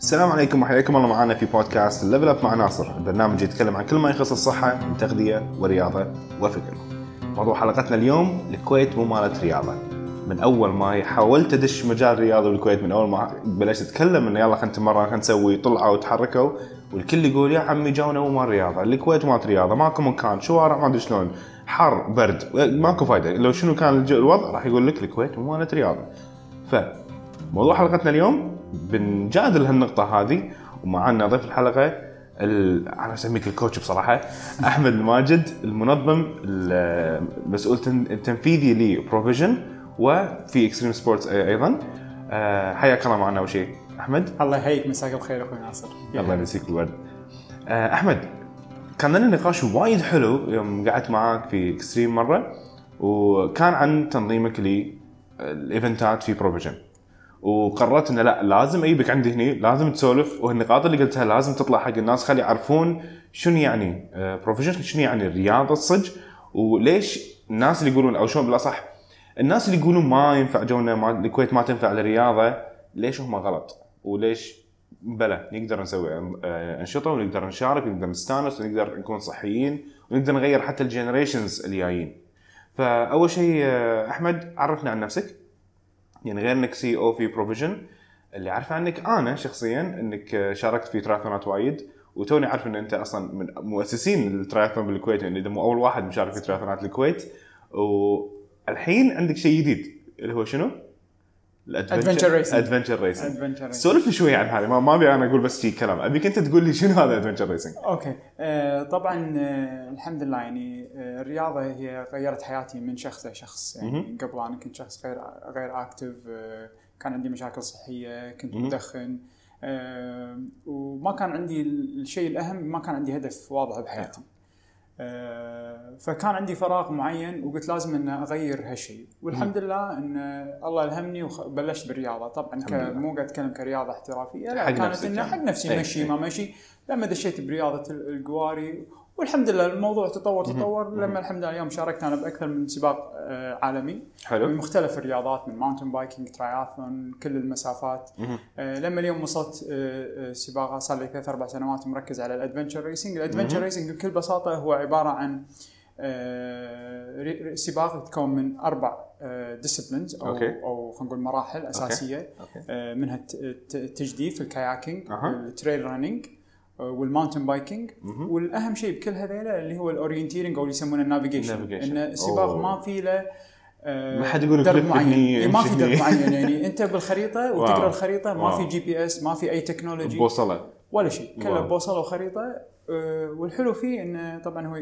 السلام عليكم وحياكم الله معنا في بودكاست ال level up مع ناصر، البرنامج يتكلم عن كل ما يخص الصحة من تغذية ورياضة وفكر. موضوع حلقتنا اليوم الكويت مو مالت رياضة. من أول ما حاولت أدش مجال الرياضة بالكويت من أول ما بلشت أتكلم إنه يلا خلينا نتمرن خلينا نسوي طلعوا وتحركوا والكل يقول يا عمي جونا مو مال رياضة، الكويت مالت رياضة، ماكو مكان، شوارع ما أدري شلون، حر، برد، ماكو فايدة، لو شنو كان الوضع راح يقول لك الكويت مو مالت رياضة. ف موضوع حلقتنا اليوم بنجادل هالنقطة هذه ومعنا ضيف الحلقة ال... أنا أسميك ال coach بصراحة أحمد الماجد المنظم المسؤول التن- التنفيذي ل Provision وفي Extreme Sports أيضا. آه، حياك الله معنا أول شيء. أحمد؟ الله يحييك مساك بخير أخوي ناصر. الله يمسيك بالورد. آه، أحمد كان لنا نقاش وايد حلو يوم قعدت معاك في Extreme مرة وكان عن تنظيمك لل events ات في Provision وقررت انه لا لازم اجيبك عندي هني لازم تسولف والنقاط اللي قلتها لازم تطلع حق الناس. خلي يعرفون شنو يعني Provision شنو يعني الرياضة الصج وليش الناس اللي يقولون أو شلون بالأصح الناس اللي يقولون ما ينفع جونا ما الكويت ما تنفع للرياضة ليش هم غلط؟ وليش بلى نقدر نسوي آه، أنشطة ونقدر نشارك ونقدر نستانس ونقدر نكون صحيين ونقدر نغير حتى ال generations اللي جايين فأول شيء آه، أحمد عرفنا عن نفسك. يعني غير إنك CEO في Provision اللي اعرفه عنك أنا شخصيا إنك شاركت في تراثونات وايد وتوني عارف إن أنت أصلا من مؤسسين التراثون بالكويت يعني إذا مو أول واحد مشارك في تراثونات الكويت والحين عندك شيء جديد اللي هو شنو؟ Adventure racing. adventure racing سولف شوي عن هذا ما أبي أنا أقول بس شي كلام. ابيك انت تقول لي شنو هذا adventure racing أوكي. آه طبعا آه الحمد لله يعني آه الرياضة هي غيرت حياتي من شخص لشخص يعني قبل أنا كنت شخص غير غير active آه كان عندي مشاكل صحية كنت. مدخن آه وما كان عندي الشيء الأهم ما كان عندي هدف واضح بحياتي. آه، فكان عندي فراغ معين وقلت لازم ان أغير هالشيء والحمد لله إن الله ألهمني وبلشت بالرياضة طبعا. مو قاعد أتكلم كرياضة احترافية لا حق كانت انه يعني. حق نفسي أي، مشي أي. ما مشي لما دشيت برياضة ال- القواري والحمد لله الموضوع تطور تطور. لما الحمد لله اليوم شاركت أنا بأكثر من سباق آه، عالمي. من حلو مختلف الرياضات من mountain biking triathlon كل المسافات. آه، لما اليوم وصلت آه، سباقه صار لي ثلاث أربع سنوات مركز على ال adventure racing، ال adventure racing بكل بساطة هو عبارة عن سباق يتكون من أربع disciplines أو أوكي. أو خلينا نقول مراحل أساسية. أوكي. منها الت- الت- التجديف ال kayaking. ال trail running وال mountain biking. والأهم شيء بكل هذيلا اللي هو ال orienteering أو اللي يسمونه ال navigation. إن السباق. ما في له آه، ما حد يقول درب معين إيه، ما في درب. معين يعني أنت بالخريطة. وتقرأ الخريطة ما. في GPS ما في أي technology بوصلة ولا شيء كله. بوصلة وخريطة آه، والحلو فيه انه طبعا هو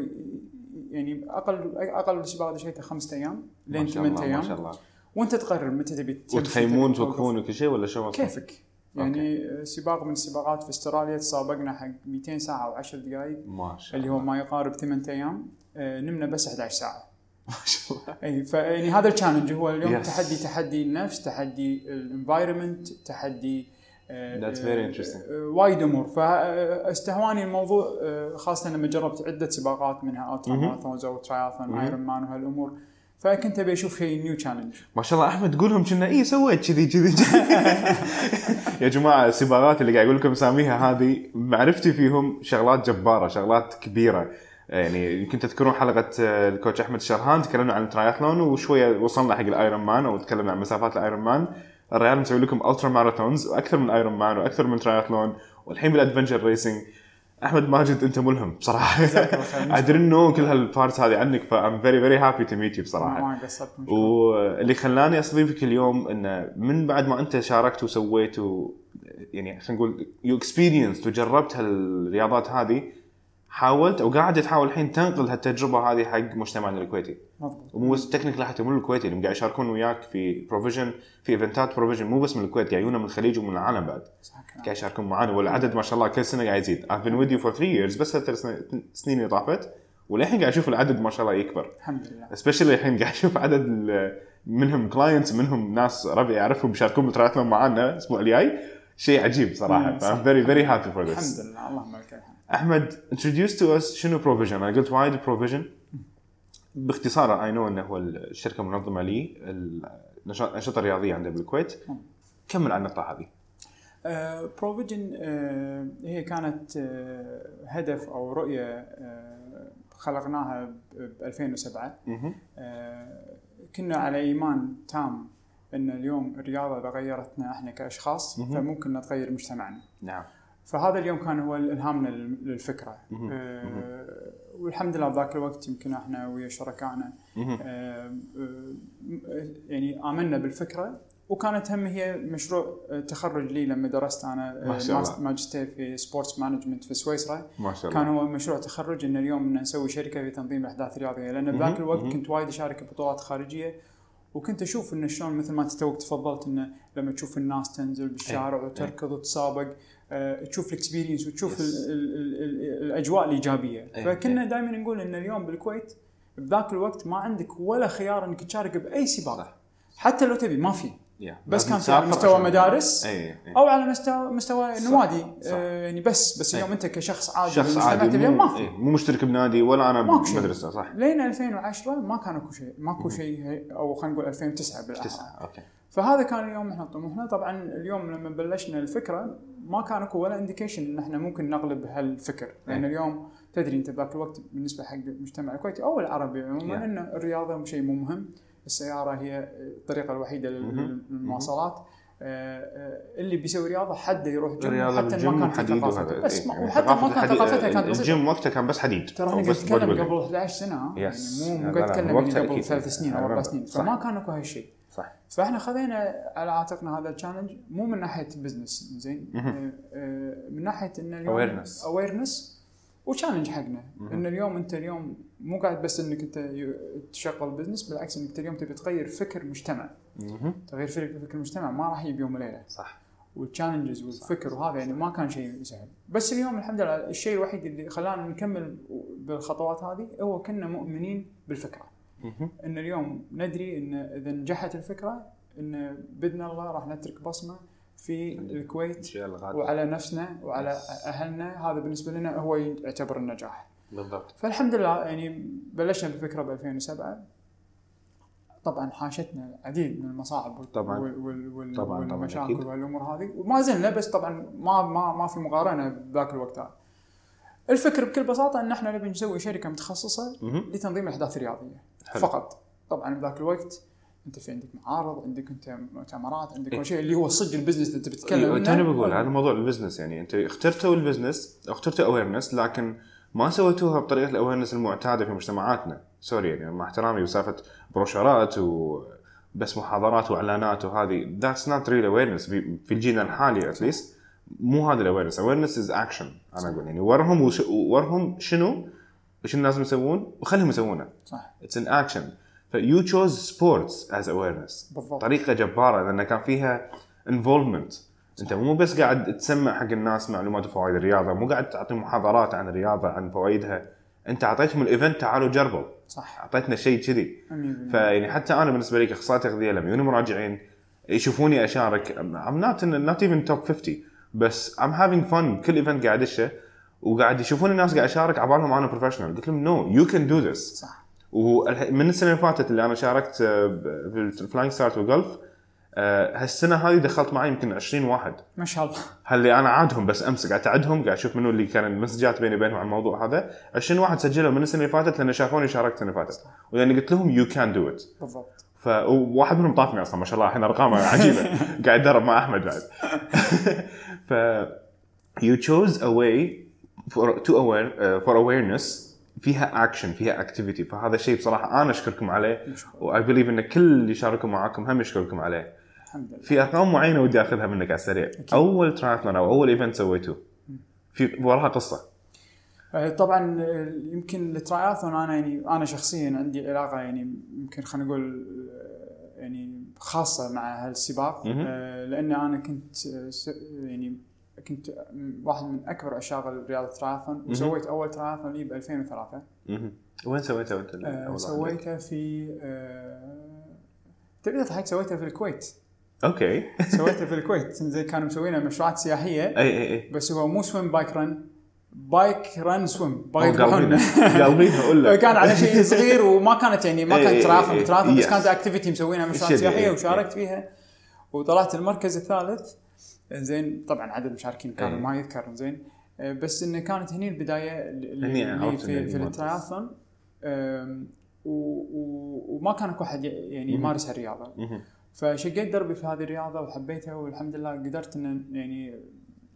يعني أقل أقل سباق دشيته خمسة أيام لين الله ثمانية ما شاء أيام الله وأنت تقرر متى تبي وتخيمون. توقفون وكل شيء ولا شو؟ كيفك يعني آه، سباق من السباقات في أستراليا تسابقنا حق 200 ساعة و10 دقائق ما شاء اللي الله هو ما يقارب 8 أيام آه، نمنا بس 11 ساعة ما شاء الله إي فيعني هذا ال challenge هو اليوم Yes. تحدي تحدي النفس تحدي ال environment تحدي آه، That's very interesting. آه، وايد أمور فاستهواني الموضوع خاصة لما جربت عدة سباقات منها ultra. marathons أو ترايثون مهم. Ironman وهالأمور فكنت أبي أشوف شيء new challenge ما شاء الله أحمد قولهم كنا اي سويت كذي كذي. يا جماعة السباقات اللي قاعد أقول لكم اساميها هذه معرفتي فيهم شغلات جبارة شغلات كبيرة. يعني يمكن تذكرون حلقة آه، ال coach أحمد الشرهان تكلمنا عن الترايثلون وشوية وصلنا حق ال Ironman وتكلمنا عن مسافات ال Ironman. الريال مسوي لكم ultra marathons وأكثر من Ironman وأكثر من ترايثلون والحين بال adventure racing أحمد ماجد أنت ملهم بصراحة. didn't know كل هال parts هذه عنك ف I'm very very happy to meet you بصراحة. واللي خلاني أستضيفك اليوم انه من بعد ما أنت شاركت وسويت و يعني خلينا نقول your experience وجربت هالرياضات هذه حاولت أو قاعد تحاول الحين تنقل هالتجربة هذه حق مجتمعنا الكويتي. مضبوط. ومو بس technically حتى مو الكويتي اللي قاعد يشاركون وياك في بروفيجن في event ات بروفيجن مو بس من الكويت قاعد يجونا من الخليج ومن العالم بعد. قاعد يشاركون معنا والعدد ما شاء الله كل سنة قاعد يزيد. I've been with you for three years بس هالثلاث سنين- اللي طافت وللحين قاعد أشوف العدد ما شاء الله يكبر. الحمد لله. especially الحين قاعد أشوف عدد منهم clients منهم ناس ربعي اعرفهم بيشاركون بالتراثلون معانا الأسبوع الجاي. شيء عجيب صراحة. I'm very very happy for this. الحمد لله. اللهم لك الحمد أحمد introduce to us شنو بروفيجن أنا قلت وايد بروفيجن باختصار I know إنه هو الشركة المنظمة لي النشاط- الانشطه الرياضيه عندنا بالكويت. كمل عن النقطة هذه بروفيجن هي كانت آه، هدف أو رؤية آه، خلقناها ب 2007 مهم. آه، كنا على إيمان تام إن اليوم الرياضة اذا غيرتنا إحنا كأشخاص. فممكن إنها تغير مجتمعنا. نعم فهذا اليوم كان هو الهامنا لل- للفكرة. آه، والحمد لله بذاك الوقت يمكن إحنا ويا شركائنا. آه، آه، يعني آمنا بالفكرة وكانت هم هي مشروع آه، تخرج لي لما درست أنا آه، ما شاء الله. ماجستير في sports management في سويسرا ما شاء كان الله هو مشروع تخرج إن اليوم إن نسوي شركة في تنظيم الأحداث الرياضية لأن. بذاك الوقت. كنت وايد أشارك ببطولات خارجية وكنت أشوف انه شلون مثل ما انت توك تفضلت إنه لما تشوف الناس تنزل بالشارع وتركض وتسابق تشوف ال experience وتشوف Yes. ال ال ال ال الأجواء الإيجابية أي. فكنا دائما نقول إن اليوم بالكويت بذاك الوقت ما عندك ولا خيار إنك تشارك بأي سباق صح. حتى لو تبي ما في. بس كان على مستوى عشان- مدارس اي اي أو على مستوى مستوى صح. نوادي صح. آه يعني بس بس. اليوم أنت كشخص عادي شخص عادي اليوم ما في إيه، مو مشترك بنادي ولا أنا. بمدرسة صح لين 2010 ما كان أكو شيء ماكو شيء أو خلينا نقول 2009 بالأحرى أوكي فهذا كان اليوم إحنا طموحنا طبعا اليوم لما بلشنا الفكرة ما كان أكو ولا indication إن إحنا ممكن نغلب هالفكر لأن أي. اليوم تدري أنت بذاك الوقت بالنسبة حق المجتمع الكويتي أو العربي عموما. ان الرياضة شيء مو مهم السيارة هي الطريقة الوحيدة. للمواصلات آه، آه، اللي بيسوي رياضة حده يروح جيم حتى ما كان في حديد ثقافته بس إيه، ما يعني وحتى ما ثقافة كان ثقافتها كانت بسيطه الجيم وقتها كان بس حديد ترى إحنا نتكلم. قبل 11 سنة Yes. يعني مو قاعد نتكلم يعني قبل. ثلاث سنين أو أربع. سنين. فما كان أكو هالشيء صح فاحنا خذينا على عاتقنا هذا ال challenge مو من ناحية business زين. آه، آه، من ناحية إن اليوم Awareness. awareness و challenge حقنا. إن اليوم أنت اليوم مو قاعد بس إنك أنت تشغل business بالعكس إنك انت اليوم تبي تغير فكر مجتمع مهم. تغيير فكر المجتمع ما راح يجي بيوم وليلة صح وال challenges والفكر وهذا يعني ما كان شيء سهل بس اليوم الحمد لله الشيء الوحيد اللي خلانا نكمل بالخطوات هذه هو كنا مؤمنين بالفكرة. إن اليوم ندري إن إذا نجحت الفكرة إن بإذن الله راح نترك بصمة في الكويت وعلى نفسنا وعلى أهلنا. هذا بالنسبة لنا هو يعتبر النجاح. بالضبط. فالحمد لله يعني بلشنا بالفكرة ب 2007 طبعا حاشتنا العديد من المصاعب وال- طبعاً. وال وال طبعاً، طبعاً، والمشاكل أكيد. والأمور هذه. وما زلنا بس طبعا ما ما ما في مقارنة بذاك الوقت. هذا. الفكر بكل بساطة إن إحنا نبي نسوي شركة متخصصة. لتنظيم الاحداث الرياضيه حلو. فقط. طبعا بذاك الوقت أنت في عندك معارض عندك أنت مؤتمرات عندك إيه. كل شيء اللي هو صدق ال business اللي أنت بتتكلم أيوه عنه. توني بقول هذا موضوع ال business يعني. أنت اخترتوا ال business أو اخترتوا awareness لكن ما سويتوها بطريقة ال awareness المعتادة في مجتمعاتنا. sorry يعني مع احترامي وسالفه بروشورات وبس محاضرات وإعلانات وهذه. that's not real awareness في في الجيل الحالي at least مو هذا ال awareness, awareness is action أنا أقول يعني. ورهم وش ورهم شنو؟ شنو لازم يسوون؟ وخليهم يسوونه. صح. it's an action. if you choose sports as awareness بالضبط. طريقة جبارة لأن كان فيها involvement أنت مو بس قاعد تسمع حق الناس معلومات وفوائد الرياضة مو قاعد تعطي محاضرات عن الرياضة عن فوائدها أنت أعطيتهم ال event تعالوا جربوا. صح. أعطيتنا شيء كذي. 100% فيعني حتى أنا بالنسبة لي كأخصائي تغذية لما يجوني مراجعين يشوفوني أشارك not in, not even top 50 بس I'm having fun. كل event قاعد ادشه وقاعد يشوفون الناس قاعد اشارك عبالهم أنا professional قلت لهم no you can do this صح. ومن السنة اللي فاتت اللي أنا شاركت آه، في ال flying start والجولف هالسنة هذه دخلت معي يمكن 20 واحد. ما شاء الله. هاللي أنا عادهم بس أمس قاعد أعدهم قاعد أشوف منو اللي كان ال message ات بيني وبينهم عن الموضوع هذا. 20 واحد سجلوا من السنة اللي فاتت لأن شافوني شاركت السنة اللي فاتت. ولان قلت لهم you can do it بالضبط. فواحد منهم طافني أصلا ما شاء الله الحين أرقامه عجيبة. قاعد اتدرب مع أحمد بعد. ف you chose a way for to aware uh, for awareness فيها اكشن فيها activity فهذا شيء بصراحة أنا أشكركم عليه. و I believe إن كل اللي شاركوا معاكم هم يشكركم عليه. الحمد لله. في ارقام معينة ودي أخذها منك على السريع. أول تراثلون أو أول event سويتوه. في وراها قصة. آه، طبعا آه، يمكن التراياثون أنا يعني أنا شخصيا عندي علاقة يعني يمكن خلينا نقول آه، يعني خاصة مع هالسباق. لأن أنا كنت يعني كنت واحد من أكبر عشاق رياضة التراياثون وسويت أول تراياثون لي ب 2003 مهم. وين سويته أنت؟ آه،؟ سويته في آه، تبي تضحك سويته في الكويت. أوكي. سويته في الكويت. زي كانوا مسوينه مشروعات سياحية إي إي إي. بس هو مو swim bike run bike run swim أقول لك. فكان على شيء صغير وما كانت يعني ما كانت إيه، ترايثلون بس. كانت activity مسوينها مشروعات سياحية وشاركت فيها. وطلعت المركز الثالث. زين طبعا عدد المشاركين كانوا إيه. ما يذكر زين آه، بس انه كانت هني البداية اللي هني في, في و- وما كان اكو احد يعني. يمارس هالرياضة مهم. فشقيت دربي في هذه الرياضة وحبيتها والحمد لله قدرت إن يعني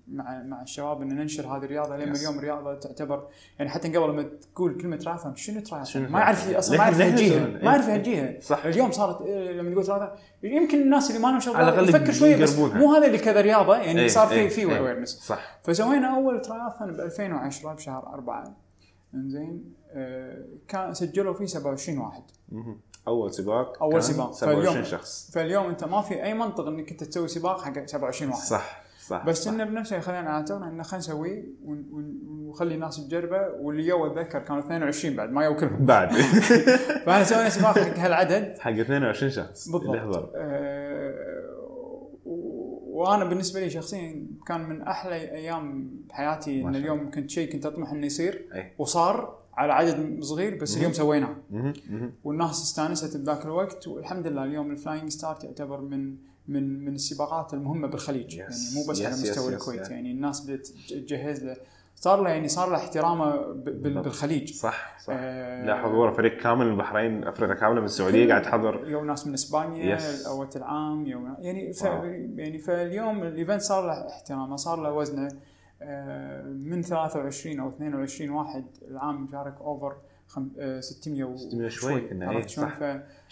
مع مع الشباب ان ننشر هذه الرياضة لين Yes. اليوم الرياضة تعتبر يعني حتى قبل لما تقول كلمة تراثون شنو تراثون؟ ما يعرف أصلا ما يعرف يهجيها. ما يعرف يهجيها صح اليوم صارت إيه، لما تقول تراثون يمكن الناس اللي ما لهم شغل يفكر شوية بس. مو هذا اللي كذا رياضة يعني إيه، صار في إيه، في. اويرنس صح فسوينا أول تراثون ب 2010 بشهر 4 إنزين آه كان سجلوا فيه 27 واحد. أول سباق كان سباق. 27 فاليوم- شخص فاليوم أنت ما في أي منطق إنك أنت تسوي سباق حق 27 واحد صح صح بس. إنه بنفسه خلينا على تونا إنه خلينا نسويه ون- ون- ونخلي الناس تجربه واللي يو أتذكر كانوا 22 بعد ما يو كلهم بعد فاحنا سوينا سباق حق هالعدد حق 22 شخص اللي بالضبط حضر آه، و- وأنا بالنسبة لي شخصيا كان من أحلى أيام بحياتي ما إن اليوم كنت شيء كنت أطمح إنه يصير أي. وصار على عدد صغير بس. اليوم سويناه. والناس استانست بذاك الوقت والحمد لله اليوم ال flying start تعتبر من من من السباقات المهمة بالخليج Yes. يعني مو بس على Yes, مستوى yes, yes, الكويت yeah. يعني الناس بتجهز له صار له يعني صار له احترامه. بالخليج صح صح آه، لا حضور فريق كامل من البحرين افرقة كاملة من السعودية قاعد تحضر you ناس من إسبانيا Yes. الاوت العام you يعني ف. يعني فاليوم ال event صار له احترامه صار له وزنه آه، من 23 أو 22 واحد العام شارك over خم... آه، 600 و 600 شوي كنا، شلون؟ صح.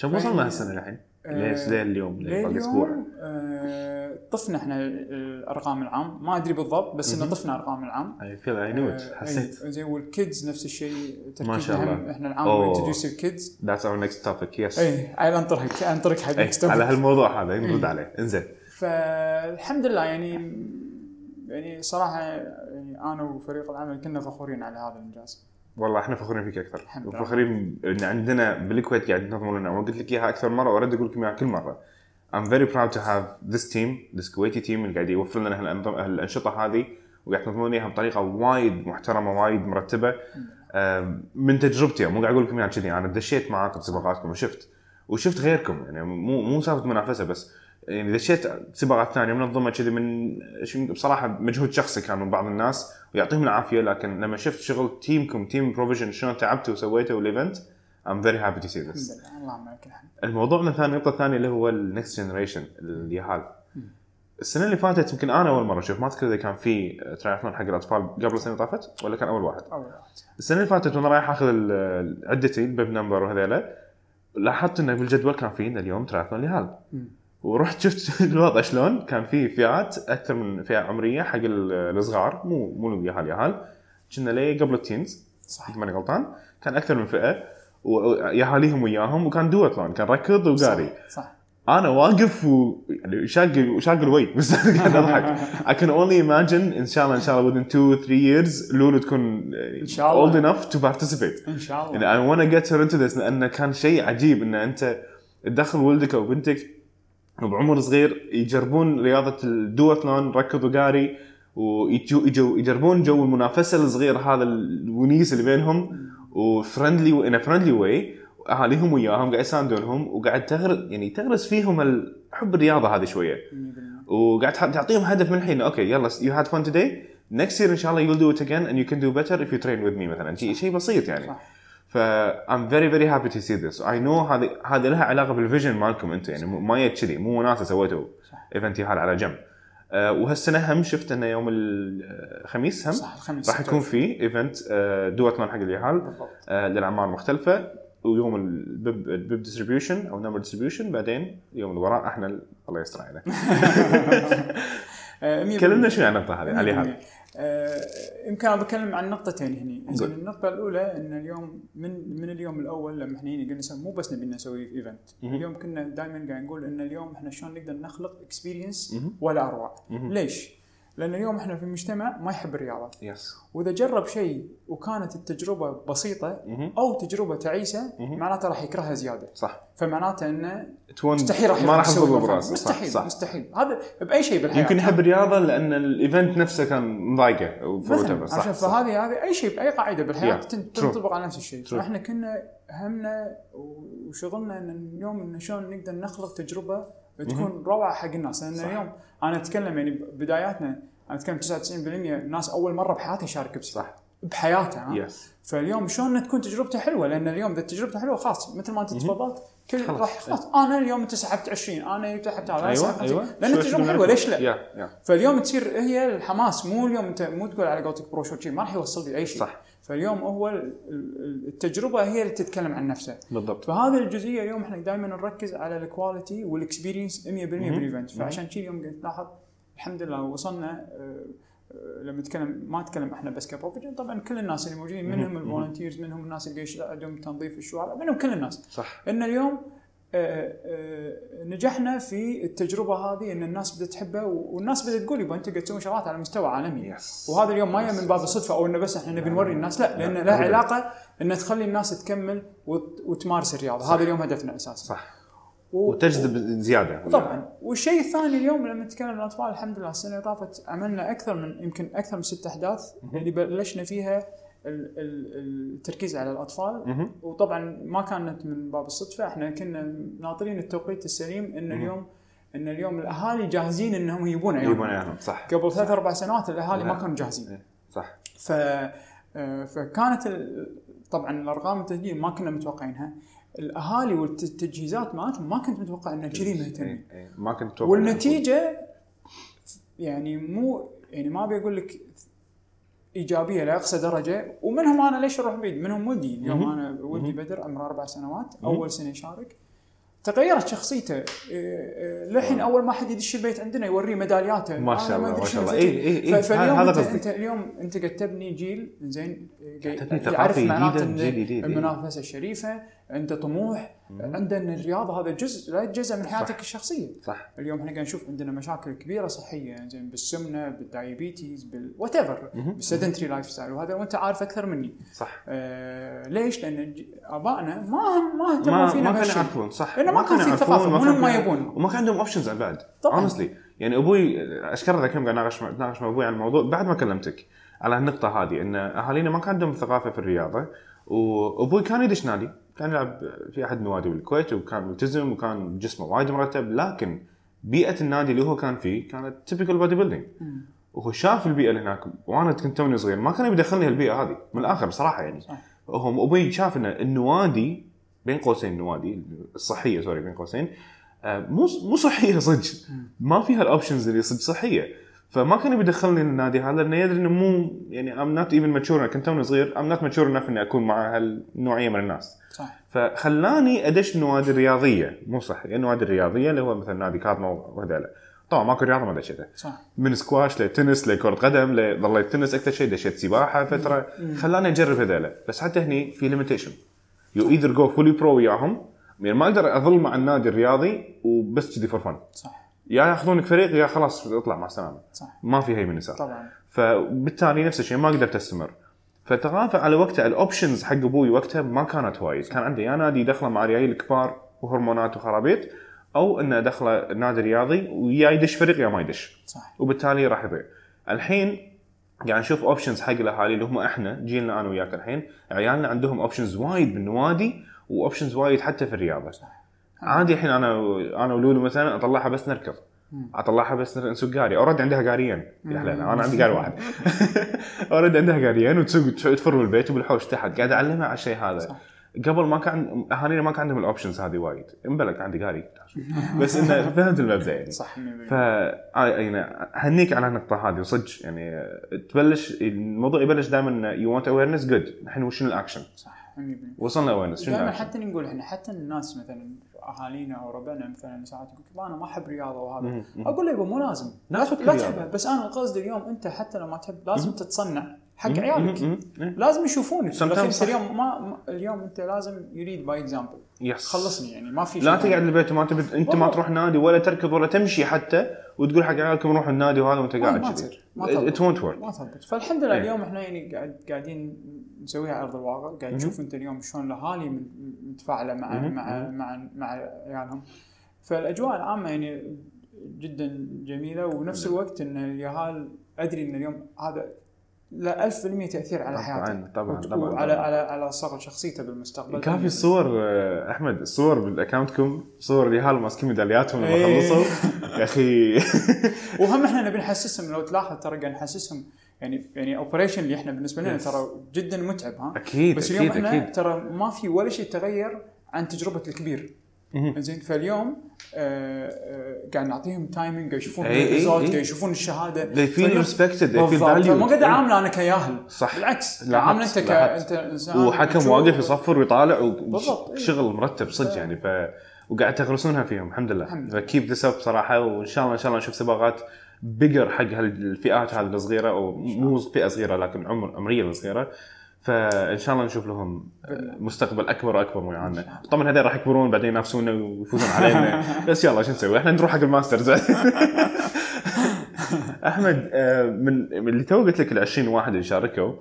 كم وصلنا هالسنة الحين؟ آه، ليه ليه اليوم؟ ليه باقي أسبوع؟ لليوم آه، طفنا إحنا الأرقام العام. ما أدري بالضبط بس إنه. طفنا ارقام العام. I feel I know آه، حسيت. زين وال kids نفس الشيء. ما شاء الله. إحنا العام أوه. introduce ال kids that's our next topic yes إي أنطرك انطرك حق topic. على هالموضوع هذا نرد عليه. إنزين. فالحمد لله يعني يعني صراحة يعني أنا وفريق العمل كنا فخورين على هذا الإنجاز. والله إحنا فخورين فيك أكثر. وفخورين إن عندنا بالكويت قاعد ينظمون لنا وقلت لك إياها أكثر مرة وأرد أقول لكم إياها كل مرة. I'm very proud to have this team this Kuwaiti team اللي قاعد يوفر لنا هالأنشطة هذه. وقاعد تنظمون اياها بطريقة وايد محترمة وايد مرتبة. من تجربتي مو قاعد أقول لكم إياها كذي. أنا دشيت معاكم سباقاتكم وشفت. وشفت غيركم يعني مو مو سالفة منافسة بس. يعني دشيت سباقات ثانية منظمه كذي من بصراحة مجهود شخصي كان من بعض الناس ويعطيهم العافية لكن لما شفت شغل team كم team Provision شلون تعبتوا وسويتوا ال event I'm very happy to see الحمد this لله اللهم لك الحمد الموضوع الثاني النقطة الثانية اللي هو ال next generation اليهال. السنة اللي فاتت يمكن أنا أول مرة أشوف ما أذكر إذا كان في ترايثلون حق الأطفال قبل السنة اللي طافت ولا كان أول واحد. أول واحد. السنة اللي فاتت وأنا رايح آخذ عدتي ال bib number وهذيلا لاحظت إنه بالجدول كان في اليوم تراثلون ليهال مم. ورحت شفت الوضع شلون. كان في فئات أكثر من فئة عمرية حق ال- الصغار مو مو اليهال يهال كنا ليه قبل التينز. صح إذا ماني غلطان. كان أكثر من فئة. ويهاليهم وياهم. وكان دوتلون كان ركض وقاري. صح, صح. أنا واقف و يعني شاق شاق الوي بس قاعد أضحك. I can only imagine إن شاء الله إن شاء الله within 2 3 years لولو تكون إن شاء الله. old enough to participate. إن شاء الله. يعني I want to get her into this. لأنه كان شيء عجيب إن أنت تدخل ولدك أو بنتك بعمر صغير يجربون رياضة ال duathlon ركض وقاري ويجربون جو المنافسة الصغير هذا الونيس اللي بينهم و friendly in friendly way أهاليهم وياهم قاعد يساندونهم وقاعد تغرس يعني تغرس فيهم حب الرياضة هذه شوية. 100% وقاعد تعطيهم هدف من الحين okay يلا you had fun today. Next year إن شاء الله you'll do it again and you can do better if you train with me مثلا. شيء بسيط يعني. صح. ف I'm very very happy to see this. I know هذه هذه لها علاقة بال vision مالكم أنتم يعني ما جت كذي مو وناسه سويتوا event يهال على جنب. أه وهالسنة هم شفت أنه يوم الخميس هم؟ صح الخميس. راح يكون في event duathlon حق اليهال آه، للاعمار مختلفة. ويوم ال bib ال bib distribution أو number distribution بعدين اليوم اللي وراه إحنا ال- الله يستر علينا. آه، 100% كلمنا شوي عن النقطه هذه علي هذا آه، يمكن أنا بتكلم عن نقطتين هني زين قول. النقطة الأولى إن اليوم من من اليوم الأول لما إحنا هنا قلنا مو بس نبي نسوي event. اليوم كنا دائما قاعد نقول إن اليوم إحنا شلون نقدر نخلق experience. ولا أروع. ليش؟ لأن اليوم إحنا في مجتمع ما يحب الرياضة. yes وإذا جرب شيء وكانت التجربة بسيطة. أو تجربة تعيسة. معناته راح يكرهها زيادة. صح. فمعناته إنه مستحيل راح ما راح تضرب. براسه. مستحيل صح. مستحيل. هذا بأي شيء بالحياة. يمكن يحب الرياضة لأن ال event نفسه كان مضايقة مثلا صح صح. فهذه هذه أي شيء بأي قاعدة بالحياة. تنطبق على نفس الشيء. فإحنا كنا همنا وشغلنا إن اليوم إن شلون نقدر نخلق تجربة تكون روعة حق الناس. لأن. اليوم أنا أتكلم يعني بداياتنا أنا أتكلم 99% الناس أول مرة بحياتها يشارك بسباق صح. بحياته ها؟ yes فاليوم شلون تكون تجربته حلوة؟ لأن اليوم إذا تجربته حلوة خلاص مثل ما أنت تفضلت كل. راح خلاص أنا اليوم انت سحبت 20 أنا سحبت هذا أيوه سحبت 50. أيوه. لأن التجربة حلوة ليش لا؟ يا يا فاليوم تصير هي الحماس مو اليوم أنت مو تقول على قولتك pro ما راح يوصل لي أي شيء. صح. فاليوم هو ال- ال- التجربة هي اللي تتكلم عن نفسها. بالضبط. فهذه الجزئية اليوم إحنا دائما نركز على ال quality وال experience 100% بال event فعشان كذي يوم قلت لاحظ الحمد لله وصلنا آه، آه، لما نتكلم ما نتكلم إحنا بس ك Provision طبعا كل الناس اللي موجودين منهم ال volunteers منهم الناس اللي عندهم تنظيف الشوارع منهم كل الناس. صح. إن اليوم نجحنا في التجربة هذه إن الناس بدات تحبه والناس بدات تقول يبا أنت قاعد تسوي شغلات على مستوى عالمي. yes وهذا اليوم ما يجي من باب الصدفة أو إنه بس إحنا نبي نوري الناس لا لأن له علاقة ان تخلي الناس تكمل وت- وتمارس الرياضة. هذا اليوم هدفنا أساسا. صح. و- وتجذب زيادة. طبعا. والشيء الثاني اليوم لما نتكلم عن الأطفال الحمد لله السنة اللي طافت عملنا أكثر من يمكن أكثر من ست أحداث اللي بلشنا فيها التركيز على الأطفال. وطبعا ما كانت من باب الصدفة. إحنا كنا ناطرين التوقيت السليم إن اليوم إن اليوم الأهالي جاهزين إنهم يجيبون عيالهم اياهم صح. قبل ثلاث أربع سنوات الأهالي ما. كانوا جاهزين. صح. ف آه، فكانت ال- طبعا الأرقام التسجيل ما كنا متوقعينها. الأهالي والتجهيزات مالتهم ما كنت متوقع ان كذي مهتمين إيه، إيه. ما كنت أتوقع والنتيجة يعني مو يعني ما أبي أقول لك إيجابية لأقصى درجة ومنهم أنا ليش أروح بعيد منهم ولدي اليوم. أنا ولدي بدر عمره أربع سنوات. أول سنة يشارك تغيرت شخصيته إيه، إيه، للحين أول ما حد يدش البيت عندنا يوريه ميدالياته ما شاء الله، ما شاء الله. فكرة. إيه، إيه، إيه. فاليوم هذا انت. أنت اليوم أنت قاعد تبني جيل زين يعرف معناته. المنافسة الشريفة عنده طموح عنده إن الرياضة هذا جزء لا يتجزا من حياتك صح. الشخصية. صح. اليوم إحنا قاعد نشوف عندنا مشاكل كبيرة صحية زين بالسمنة بال diabetes بال whatever مهم. بال sedentary lifestyle وهذا وأنت عارف أكثر مني. صح. آه ليش؟ لأن آبائنا ما ما اهتموا فينا ما كانوا يعرفون صح. لأنه ما كان في ثقافة، ما يبون. وما كان عندهم options بعد طبعاً. honestly يعني أبوي أشكر ذاك اليوم قاعد اناقش مع أبوي عن الموضوع. بعد ما كلمتك على النقطه هذه إن أهالينا ما كان عندهم ثقافة في الرياضة وأبوي كان يدش نادي. كان يلعب في أحد النوادي بالكويت وكان ملتزم وكان جسمه وايد مرتب لكن بيئة النادي اللي هو كان فيه كانت typical bodybuilding وهو شاف البيئة اللي هناك وأنا كنت توني صغير ما كان يدخلني هالبيئة هذه من الآخر بصراحة يعني. صح. هو أبوي شاف إن النوادي بين قوسين النوادي الصحية sorry بين قوسين آه، مو مو صحية صدق. ما فيها ال options اللي صدق صحية. فما كان يدخلني النادي هذا لأنه يدري إنه مو يعني I'm not even mature كنت توني صغير I'm not mature enough إني أكون مع هالنوعية من الناس. صح فخلاني أدش النوادي الرياضيه مو صح النوادي الرياضيه اللي هو مثلا نادي كارنو وهذيلا. طبعا ماكو رياضة ما دشيتها صح. من سكواش لتنس لكرة قدم ظليت تنس أكثر شيء دشيت سباحة فترة. خلاني أجرب هذيلا. بس حتى هني في limitation you either go fully pro وياهم. يعني ما أقدر أظل مع النادي الرياضي وبس كذي for fun صح. يا ياخذونك فريق يا خلاص اطلع مع السلامه صح. ما في يمين يسار. طبعا. فبالتالي نفس الشيء ما قدرت استمر فالثقافه على وقتها ال options حق أبوي وقتها ما كانت وايد. كان عنده يا نادي دخله مع ريايل كبار وهرمونات وخرابيط أو إنه دخله نادي رياضي ويا يدش فريق يا ما يدش. صح. وبالتالي راح يضيع. الحين قاعد نشوف options حق الأهالي اللي هم إحنا جيلنا أنا وياك الحين عيالنا عندهم options وايد بالنوادي و options وايد حتى في الرياضة. عادي الحين أنا أنا ولولو مثلا أطلعها بس نركض. أطلعها بس نسوق قاري. already عندها قاريين يا حلينا أنا عندي قاري واحد. already عندها قاريين وتسوق تفر بالبيت وبالحوش تحت. قاعد أعلمها على الشيء هذا. صح. قبل ما كان أهالينا ما كان عندهم ال options هذه وايد. امبلا كان عندي قاري. بس إنه فهمت المبدأ يعني. صح 100% ف يعني هنيك على النقطه هذه وصدق. يعني تبلش الموضوع يبلش دائما you want awareness good الحين وشنو الاكشن؟ صح 100% وصلنا awareness شنو دائما؟ حتى نقول إحنا حتى الناس مثلا أهالينا أو ربعنا مثلا ساعات يقول "يبا أنا ما أحب رياضة وهذا. أقول له يبا مو لازم لا. تحبها بس أنا قصدي اليوم أنت حتى لو ما تحب لازم تتصنع حق. عيالك. لازم يشوفونك. اليوم ما اليوم أنت لازم lead by example yes خلصني يعني ما في لا تقعد البيت وما تبي أنت ما. تروح نادي ولا تركض ولا تمشي حتى وتقول حق عيالكم روحوا النادي وهذا وأنت قاعد ما تصير. ما ات تضبط. won't work ما ثبت فالحمد لله إيه. اليوم إحنا يعني قاعد قاعدين نسويها على أرض الواقع قاعد نشوف أنت اليوم شلون الأهالي متفاعلة مع مهم. مع مع مع عيالهم فالأجواء العامة يعني جدا جميلة ونفس الوقت إن اليهال أدري إن اليوم هذا له 1000% تأثير على طبعاً، حياته. طبعاً، وت- طبعاً، وعلى طبعاً. على على صقل شخصيته بالمستقبل. كافي الصور آه، أحمد الصور بالاكونتكم صور اليهال ماسكين ميدالياتهم لما إيه. خلصوا. يا أخي. وهم إحنا نبي نحسسهم لو تلاحظ ترى قاعد نحسسهم. يعني يعني operation اللي إحنا بالنسبة لنا. ترى جدا متعب ها. أكيد بس اليوم أكيد إحنا أكيد. ترى ما في ولا شيء تغير عن تجربة الكبير. زين فاليوم آه آه قاعد نعطيهم timing يشوفون ال result إي. قاعد يشوفون الشهادة. They feel respected they feel valued. فما قاعد اعامله أنا كياهل. صح. بالعكس لا، عامله بالعكس، أنت ك. أنت إنسان وحكم. واقف يصفر ويطالع إيه. وشغل مرتب صدق يعني ف وقاعد تغرسونها فيهم الحمد لله. ف keep this up صراحة وإن شاء الله إن شاء الله نشوف سباقات bigger حق هالفئات هذه الصغيرة أو مو فئة صغيرة لكن عمر عمرية الصغيره فإن شاء الله نشوف لهم مستقبل أكبر وأكبر ويانا طبعا هذول راح يكبرون بعدين ينافسونا ويفوزون علينا. بس يلا شو نسوي؟ إحنا نروح حق ال masters. أحمد آه، من اللي تو قلت لك ال 20 واحد اللي شاركوا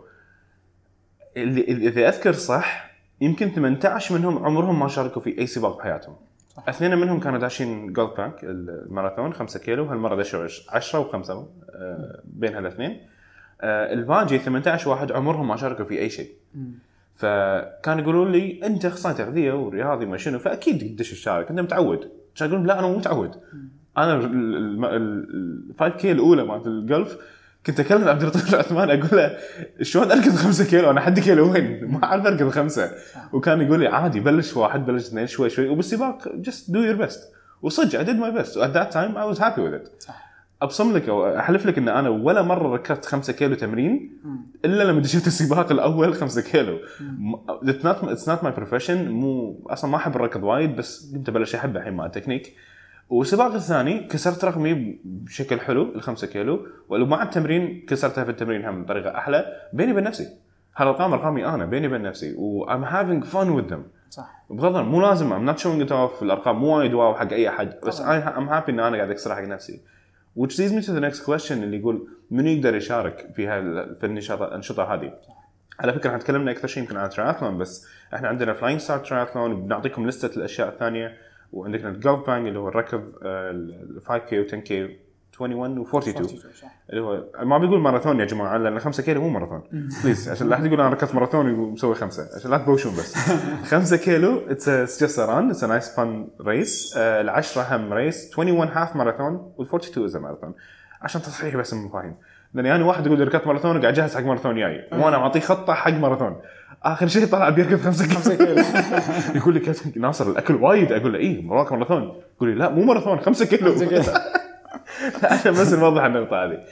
اللي اذا أذكر صح يمكن 18 منهم عمرهم ما شاركوا في أي سباق بحياتهم. اثنين منهم كانوا داشين جولف بانك الماراثون 5 كيلو هالمرة دشوا 10 و5 بين هالاثنين. آه، الباقي 18 واحد عمرهم ما شاركوا في أي شيء. فكان يقولون لي أنت أخصائي تغذية ورياضي ما شنو. فأكيد تدش الشارك أنت متعود. كان يقولون لا أنا مو متعود. أنا ال 5 كي الأولى مالت الجولف كنت أكلم عبد اللطيف العثمان أقول له شلون أركض 5 كيلو؟ أنا حد كيلوين ما أعرف أركض خمسة. وكان يقول لي عادي بلش واحد بلش اثنين شوي شوي. وبالسباق just do your best. وصدق did my best. At that time I was happy with it. صح. أبصم لك أو أحلف لك إن أنا ولا مرة ركضت 5 كيلو تمرين. إلا لما دشيت السباق الأول 5 كيلو. it's not it's not my profession مو أصلا ما أحب الركض وايد بس قمت أبلش احب الحين مع التكنيك. والسباق الثاني كسرت رقمي بشكل حلو ال 5 كيلو ومع التمرين كسرتها في التمرين هم بطريقة أحلى. بيني وبين نفسي. هالارقام ارقامي أنا بيني وبين نفسي. و I'm having fun with them. صح. بغض النظر مو لازم I'm not showing it off الأرقام مو وايد wow حق أي أحد. بس طبعاً. I'm happy إن أنا قاعد اكسرها حق نفسي. Which leads me to the next question اللي يقول من يقدر يشارك في هال في الانشطه هذه؟ على فكرة إحنا تكلمنا أكثر شيء يمكن عن تراثلون بس إحنا عندنا Flying Start triathlon بنعطيكم لستة الأشياء الثانية وعندنا الجولف بانك اللي هو الركض ال 5 K و 10 K 21 و 42 صح اللي هو ما بيقول ماراثون يا جماعة لأن 5 كيلو مو ماراثون. please عشان لا أحد يقول أنا ركضت ماراثون ومسوي خمسة. عشان لا تبوشون بس. 5 كيلو it's just run it's nice fun race العشرة هم race 21 half marathon وال 42 is marathon عشان تصحيح بس المفاهيم. لأن يعني واحد يقول ركضت ماراثون وقاعد جاهز حق ماراثون جاي. وأنا معطيه خطة حق ماراثون. آخر شيء طلع بيركض 5 5 كيلو. يقول لي ناصر الأكل وايد. أقول له إيه وراك ماراثون؟ يقول لي لا مو ماراثون 5 كيلو. 5 كيلو. عشان بس نوضح النقطة هذه.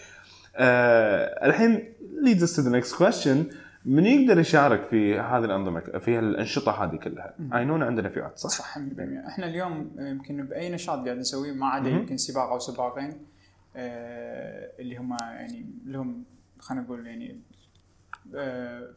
آه الحين leads us to the next question من يقدر يشارك في هذه الأنظمة في الأنشطة هذه كلها؟ اينون عندنا فئات صح؟ صح 100% إحنا اليوم يمكن بأي نشاط قاعد نسويه ما عدا. يمكن سباق أو سباقين آه، اللي هم يعني لهم خلينا نقول يعني آه،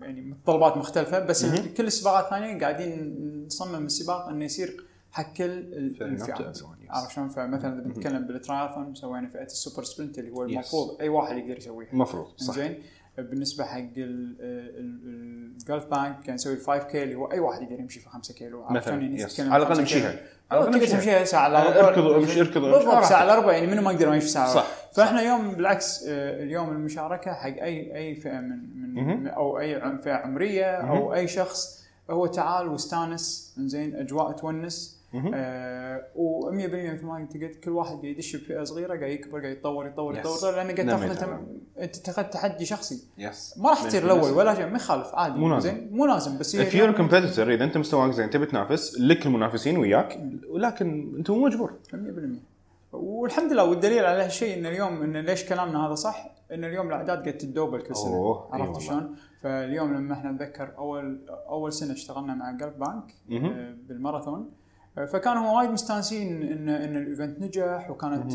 يعني متطلبات مختلفة بس. كل السباقات الثانية قاعدين نصمم السباق إنه يصير حق كل الفئات. عرفت شلون؟ فمثلا إذا بنتكلم بالتراثون سوينا فئة ال super sprint اللي هو المفروض أي واحد يقدر يسويها. المفروض صح. زين بالنسبة حق ال- ال- الجولف بانك كان نسوي ال 5 K اللي هو أي واحد يقدر يمشي في 5 كيلو عرفت مثلا شلون؟ يعني على الأقل 5 كيلو. امشيها على امشيها تمشيها ساعة الا ربع اركض امشي اركض بالضبط. ساعة الا ربع يعني منو ما يقدر يمشي ساعة صح، فإحنا اليوم بالعكس آه، اليوم المشاركة حق اي أي فئة من من. أو أي فئة عمرية أو أي شخص هو تعال واستانس زين أجواء تونس. آه و100% مثل ما انت قلت كل واحد قاعد يدش بفئه صغيرة قاعد يكبر قاعد يتطور يتطور. يتطور لأنه قاعد نعم، تاخذ. انت انت اتخذت تحدي شخصي yes ما راح تصير الأول ولا شيء ما يخالف عادي مو لازم. زين مو لازم بس if you're a competitor إذا أنت مستواك زين تبي تنافس لك المنافسين وياك ولكن أنت مو مجبور 100% والحمد لله والدليل على هالشيء إن اليوم إن ليش كلامنا هذا صح؟ إن اليوم الأعداد قاعد تتدوبل كل سنة أوه، عرفت والله. شلون؟ فاليوم لما إحنا نتذكر اول أول سنة اشتغلنا مع جلف بانك. آه، بالماراثون فكانوا هم وايد مستانسين ان إن ال event نجح وكانت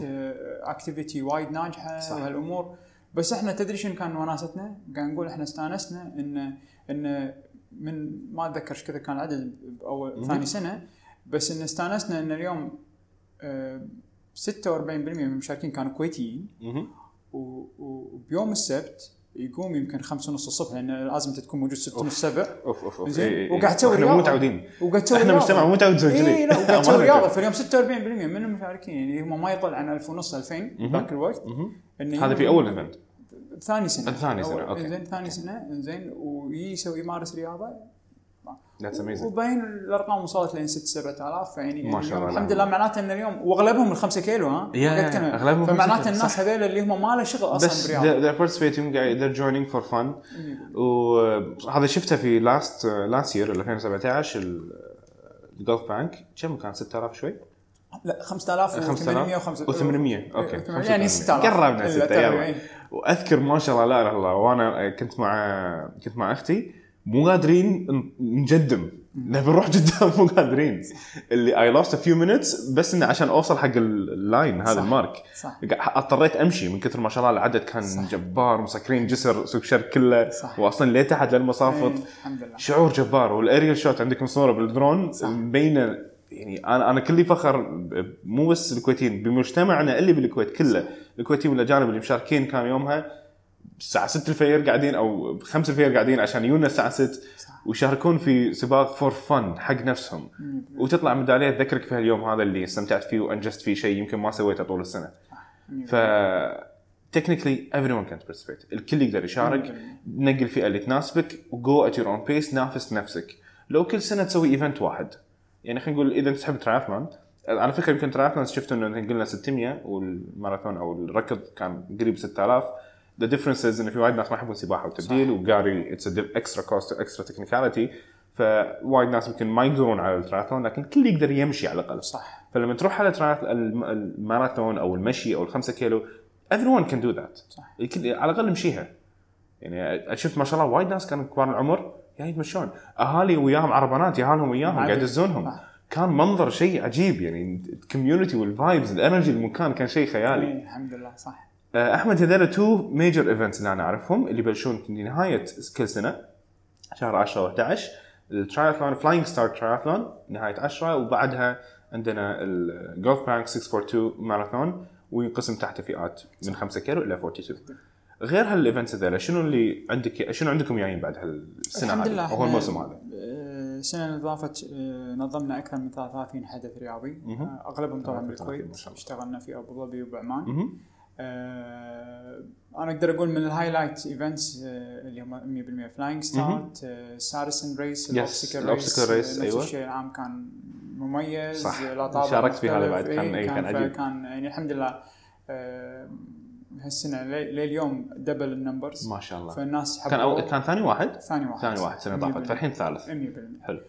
activity وايد ناجحة صح. وهالأمور بس إحنا تدري شنو كان وناستنا؟ قاعد نقول إحنا استانسنا ان إن من ما أتذكر إيش كذا كان العدد مهم. ثاني سنة بس إن استانسنا إن اليوم آه، 46% من المشاركين كانوا كويتيين وبيوم السبت يقوم يمكن خمسة ونص الصبح لأن لازم أنت تكون موجود ستة ونص سبع أوف أوف أوف زين. إي- إي- إي. وقاعد تسوي إحنا مو. متعودين وقاعد تسوي إحنا. مجتمع مو متعود تسوي كذي اي لا وقاعد تسوي. رياضة فاليوم 46% من المشاركين يعني هم ما يقل عن 1000 ونص 2000 مهم. ذاك الوقت هذا في أول event ثاني سنة ثاني سنة، أو- أوكي. زين ثاني سنة زين ويسوي يمارس رياضة that's amazing وبين الأرقام وصلت لين 6 7000 فيعني ما شاء الله. الحمد لله. معناته إن اليوم وأغلبهم الخمسة كيلو ها؟ يا- خمسة فمعناته الناس. هذول اللي هم ما له شغل أصلا بس برياضه they're participating they're joining for fun. وهذا شفته في last last year 2017 ال Gulf Bank كم كان؟ 6000 شوي؟ لا 5800 و800 أوكي. يعني 6000 قربنا إلا 6 تقريباً. يلا وأذكر ما شاء الله لا إله إلا الله وأنا كنت مع كنت مع أختي. مو قادرين نجدم. نبي نروح قدام مو قادرين. اللي I lost a few minutes بس إنه عشان أوصل حق ال line هذا صح. ال mark. صح. اضطريت أمشي من كثر ما شاء الله. العدد كان صح. جبار مسكرين جسر سوق شرق كله. صح. واصلا ليه تحت للمصافط. إيه، الحمد لله. شعور جبار. وال aerial shot عندكم صوره بالدرون. مبينة يعني أنا أنا كلي فخر مو بس الكويتيين بمجتمعنا اللي بالكويت كله. الكويتيين والأجانب اللي مشاركين كان يومها الساعة 6 الفجر قاعدين أو 5 الفجر قاعدين عشان يجونا الساعة 6 صح. ويشاركون في سباق for fun حق نفسهم. وتطلع ميدالية تذكرك في هاليوم هذا اللي استمتعت فيه وانجزت فيه شيء يمكن ما سويته طول السنة. ف technically everyone can participate. الكل يقدر يشارك. نقي الفئه اللي تناسبك. و go at your own pace نافس نفسك. لو كل سنة تسوي event واحد. يعني خلينا نقول إذا أنت تحب تراثلون على فكرة يمكن تراثلون شفت إنه قلنا 600 والماراثون أو الركض كان قريب 6000 the difference is انه في وايد ناس ما يحبون السباحه والتبديل وقاري it's extra cost extra technicality فوايد ناس يمكن ما يقدرون على التراثلون لكن الكل يقدر يمشي على الأقل. صح. فلما تروح على الماراثون أو المشي أو الخمسة كيلو everyone can do that. صح. الكل على الأقل امشيها يعني شفت ما شاء الله وايد ناس كانوا كبار العمر قاعد يتمشون أهالي وياهم عربانات ياهالهم وياهم. قاعد يدزونهم. كان منظر شيء عجيب يعني ال community وال vibes ال energy المكان كان شيء خيالي. إيه، الحمد لله صح. أحمد هذول two major events اللي أنا أعرفهم اللي يبلشون في نهاية كل سنة شهر 10 و11 ال triathlon Flying Start triathlon نهاية 10 وبعدها عندنا ال Gulf Bank 642 ماراثون وينقسم تحت فئات من 5 كيلو إلى 42 غير هال events هذول شنو اللي عندك شنو عندكم جايين بعد هالسنة الحمد لله إحنا، الموسم هذا آه، السنة اللي طافت آه، نظمنا أكثر من 33 حدث رياضي. آه، أغلبهم طبعا 33 ما بالكويت. اشتغلنا في أبو ظبي وبعمان. آه، أنا أقدر أقول من ال highlight events اللي هم 100% Flying Start سارسن race ال obstacle race، نفس أيوة. الشيء العام كان مميز صح. شاركت في هذا. بعد، كان- إيه، إيه، كان عجيب. كان يعني الحمد لله آه، هالسنة لي- لليوم double ال numbers ما شاء الله. فالناس كان أو... حبوا كان ثاني واحد؟ ثاني واحد. ثاني واحد سنه طافت فالحين ثالث. 100% حلو. آه،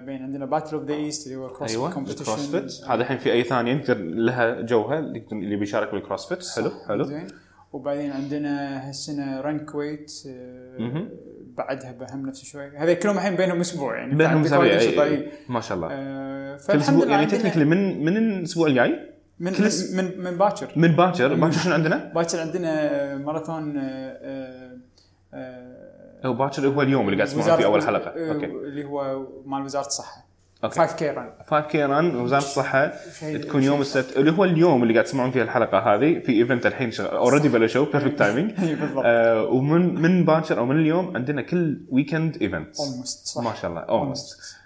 بين عندنا Battle of the East اللي هو cross أيوه competition هذا الحين في أي ثانية يقدر لها جوها اللي بيشارك بال CrossFit حلو حلو. زين. وبعدين عندنا هالسنة Run Kuwait آه،. بعدها بهم نفس شوي هذا كلهم الحين بينهم أسبوع يعني بينهم فعندك وايد اسابيع أنشطة، أي- إي. أي. ما شاء الله. آه، فالحمد أسبوع لله يعني technically من من الأسبوع الجاي؟ من من من, باكر من باكر باكر شنو عندنا؟ باكر عندنا ماراثون آه، آه، آه، هو باكر هو اليوم اللي قاعد تسمعون فيه أول حلقة. آه، أوكي. اللي هو مال وزارة الصحة. أوكي. 5K run 5K run وزارة الصحة تكون يوم السبت اللي هو اليوم اللي قاعد تسمعون فيه الحلقة هذه في event الحين already بلشوا perfect timing بالضبط. ومن من باكر أو من اليوم عندنا كل weekend صح. ما شاء الله almost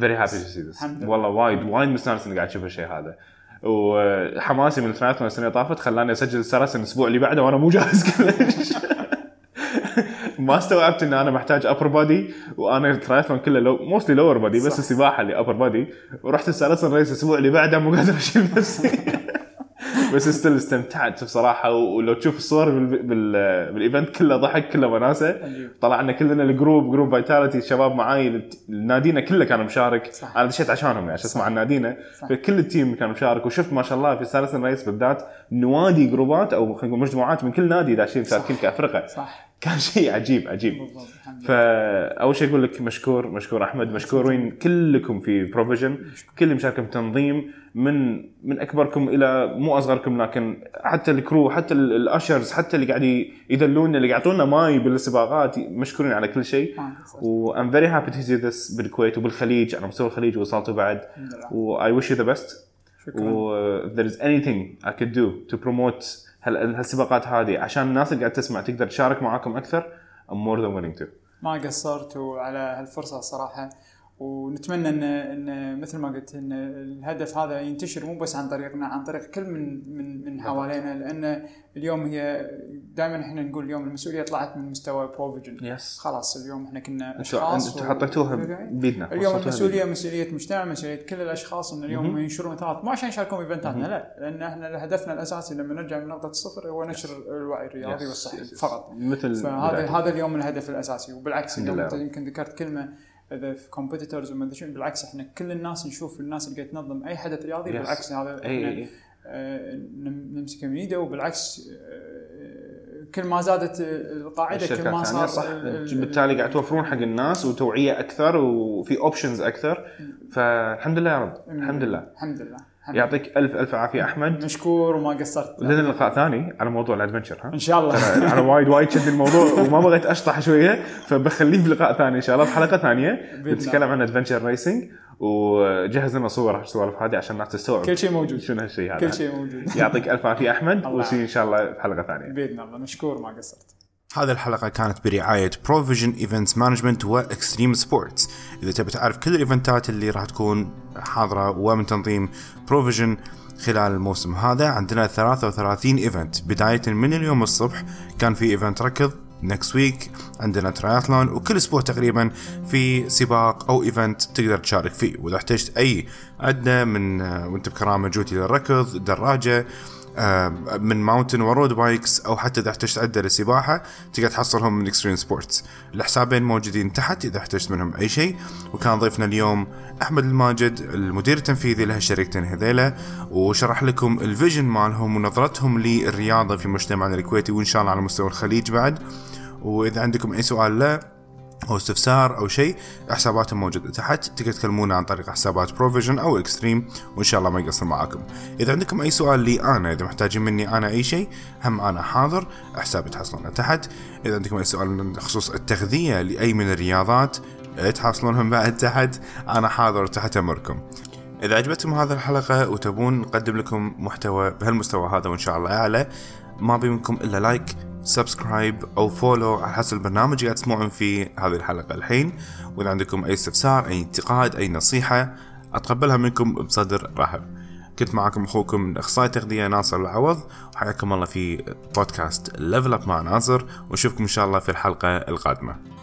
very happy to see this. والله وايد وايد مستانس إني قاعد أشوف الشيء هذا. وحماسي من التراثلون السنة اللي طافت خلاني أسجل السرسن الأسبوع اللي بعده وأنا مو جاهز كلش. ما استوعبت إن أنا محتاج upper body وأنا التراثلون كله لو mostly lower body بس. السباحة اللي upper body ورحت السرس race الأسبوع اللي بعده مو قادر أشيل نفسي بس still استمتعت بصراحة ولو تشوف الصور بال... بال... بال event كله ضحك كله وناسة. عجيب. طلعنا كلنا ال group group Vitality الشباب معاي نادينا كله كان مشارك. صح. أنا دشيت عشانهم يعني عشان أسمع عن نادينا. فكل ال team كان مشارك وشفت ما شاء الله في سالسن race بالذات نوادي جروبات أو خلينا نقول مجموعات من كل نادي داشين مشاركين كافرقه صح. كان شيء عجيب عجيب. فاول شيء أقول لك مشكور مشكور أحمد مشكورين كلكم في بروفيجن كل اللي مشاركين في التنظيم من من أكبركم إلى مو أصغركم لكن حتى ال crew حتى ال- ال ushers حتى اللي قاعد يدلونا اللي يعطونا ماي بالسباقات مشكورين على كل شيء. ما قصرت. و I'm very happy to see this بالكويت وبالخليج. على مستوى الخليج وصلتوا بعد. الحمد لله. و I wish you the best. شكرا. و there is anything I could do to promote هال- هالسباقات هذه. عشان الناس اللي قاعد تسمع تقدر تشارك معاكم أكثر I'm more than willing to. ما قصرت وعلى هالفرصة صراحة. ونتمنى ان إن مثل ما قلت إن الهدف هذا ينتشر مو بس عن طريقنا عن طريق كل من من من حوالينا لأن اليوم هي دائما إحنا نقول اليوم المسؤولية طلعت من مستوى ProVision yes خلاص اليوم إحنا كنا أشخاص أنتوا و- حطيتوها بيدنا اليوم المسؤولية مسؤولية مجتمع مسؤولية كل الأشخاص إن اليوم. ينشرون إثارات. مو عشان يشاركون بايفنتاتنا مهم. لا لأن إحنا هدفنا الأساسي لما نرجع من نقطة الصفر هو نشر الوعي الرياضي Yes, والصحي yes, yes. فقط. مثل فهذا. هذا اليوم الهدف الأساسي. وبالعكس اليوم أنت. يمكن ذكرت كلمة إذا في competitors وما أدري بالعكس إحنا كل الناس نشوف الناس اللي قاعدة تنظم أي حدث رياضي Yes. بالعكس هذا آه، نم- نمسكه من ايده وبالعكس آه، كل ما زادت القاعدة كل ما صار صح. ال- ال- بالتالي قاعد توفرون حق الناس وتوعية أكثر وفي options أكثر. فالحمد لله يا رب. الحمد لله. الحمد لله. يعطيك ألف ألف عافية أحمد. مشكور وما قصرت. لنا لقاء ثاني على موضوع ال adventure ها؟ إن شاء الله. أنا وايد وايد شد الموضوع وما بغيت أشطح شوية فبخليه بلقاء ثاني إن شاء الله. بحلقه ثانية نتكلم عن adventure racing وجهز لنا صور السوالف هذه عشان الناس تستوعب كل شيء موجود. شنو هالشيء هذا. كل شيء موجود. يعطيك ألف عافية أحمد وسي إن شاء الله بحلقه ثانية. بإذن الله. مشكور ما قصرت. هذه الحلقة كانت برعاية ProVision Events Management و Extreme Sports إذا تبي تعرف كل الإيفنتات اللي راح تكون حاضرة ومن تنظيم ProVision خلال الموسم هذا عندنا 33 event. بداية من اليوم الصبح كان في event ركض next week عندنا ترايثلون وكل أسبوع تقريبا في سباق أو event تقدر تشارك فيه. وإذا احتجت أي عدة من آه، وأنت بكرامة جوتي للركض دراجة من mountain و road bikes أو حتى إذا احتجت عده للسباحه تقدر تحصلهم من Extreme Sports الحسابين موجودين تحت إذا احتجت منهم أي شيء. وكان ضيفنا اليوم أحمد الماجد المدير التنفيذي لهالشركتين هذيلا وشرح لكم ال vision مالهم ونظرتهم للرياضة في مجتمعنا الكويتي وإن شاء الله على مستوى الخليج بعد. وإذا عندكم أي سؤال له أو استفسار أو شيء حساباتهم موجودة تحت. تقدر تكلمونا عن طريق حسابات ProVision أو Extreme وإن شاء الله ما يقصر معاكم. إذا عندكم أي سؤال لي أنا إذا محتاجين مني أنا أي شيء هم أنا حاضر حسابي تحصلونه تحت. إذا عندكم أي سؤال بخصوص التغذية لأي من الرياضات تحصلونهم بعد تحت. أنا حاضر تحت أمركم. إذا عجبتكم هذه الحلقة وتبون نقدم لكم محتوى بهالمستوى هذا وإن شاء الله أعلى ما بي منكم إلا like subscribe أو follow على حسب البرنامج اللي تسمعون فيه هذه الحلقة. الحين وإذا عندكم أي استفسار أي انتقاد أي نصيحة أتقبلها منكم بصدر رحب كنت معكم أخوكم أخصائي تغذية ناصر العوض وحياكم الله في بودكاست Level Up مع ناصر ونشوفكم إن شاء الله في الحلقة القادمة.